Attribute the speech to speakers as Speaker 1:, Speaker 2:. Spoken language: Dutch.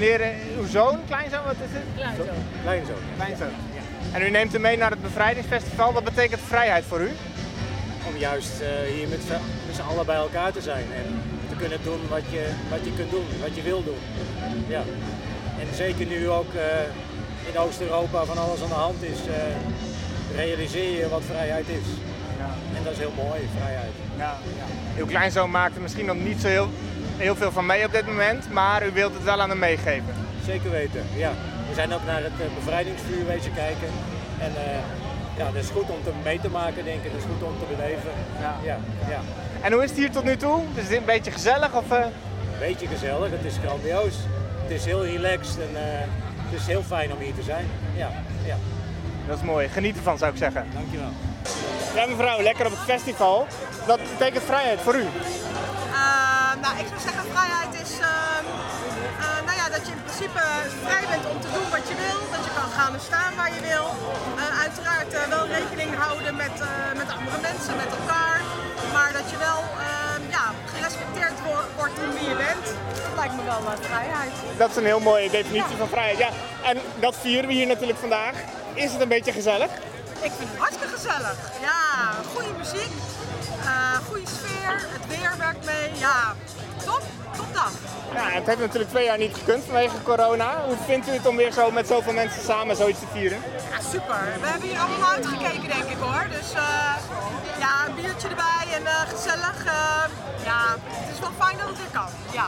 Speaker 1: meneer, eh, uw zoon, kleinzoon, wat is het?
Speaker 2: Kleinzoon.
Speaker 3: Kleinzoon.
Speaker 1: Kleinzoon. En u neemt hem mee naar het bevrijdingsfestival. Wat betekent vrijheid voor u?
Speaker 3: Om juist eh, hier met, z'n- met z'n allen bij elkaar te zijn en te kunnen doen wat je, wat je kunt doen, wat je wil doen. Ja. En zeker nu ook eh, in Oost-Europa van alles aan de hand is, eh, realiseer je wat vrijheid is. En dat is heel mooi, vrijheid.
Speaker 1: Ja, Uw kleinzoon maakt er misschien nog niet zo heel, heel veel van mee op dit moment, maar u wilt het wel aan hem meegeven.
Speaker 3: Zeker weten, ja. We zijn ook naar het eh, bevrijdingsvuur wezen kijken. En eh, ja, dat is goed om te mee te maken, denk ik. Dat is goed om te beleven.
Speaker 1: Ja.
Speaker 3: Ja, ja.
Speaker 1: En hoe is het hier tot nu toe? Is het een beetje gezellig? Of, eh?
Speaker 3: Beetje gezellig, het is grandioos. Het is heel relaxed en het is heel fijn om hier te zijn. Ja, ja.
Speaker 1: Dat is mooi. Geniet ervan zou ik zeggen.
Speaker 3: Dankjewel.
Speaker 1: Ja mevrouw, lekker op het festival. Dat betekent vrijheid voor u.
Speaker 4: Nou, ik zou zeggen, vrijheid is ehm, eh, nou ja, dat je in principe vrij bent om te doen wat je wil. Dat je kan gaan en staan waar je wil. Eh, uiteraard eh, wel rekening houden met, met andere mensen, met elkaar. Maar dat je wel ehm, ja, gerespecteerd wo- wordt om wie je bent. Dat lijkt me wel vrijheid.
Speaker 1: Dat is een heel mooie definitie van vrijheid. Ja. En dat vieren we hier natuurlijk vandaag. Is het een beetje gezellig?
Speaker 4: Ik vind het hartstikke gezellig. Ja, goede muziek, eh, goede sfeer, het weer werkt mee. Ja.
Speaker 1: Ja, het heeft natuurlijk twee jaar niet gekund vanwege corona. Hoe vindt u het om weer zo met zoveel mensen samen zoiets te vieren?
Speaker 4: Ja, super. We hebben hier allemaal uitgekeken, denk ik hoor. Dus eh, ja, een biertje erbij en eh, gezellig. eh, ja, het is wel fijn dat het weer kan. Ja.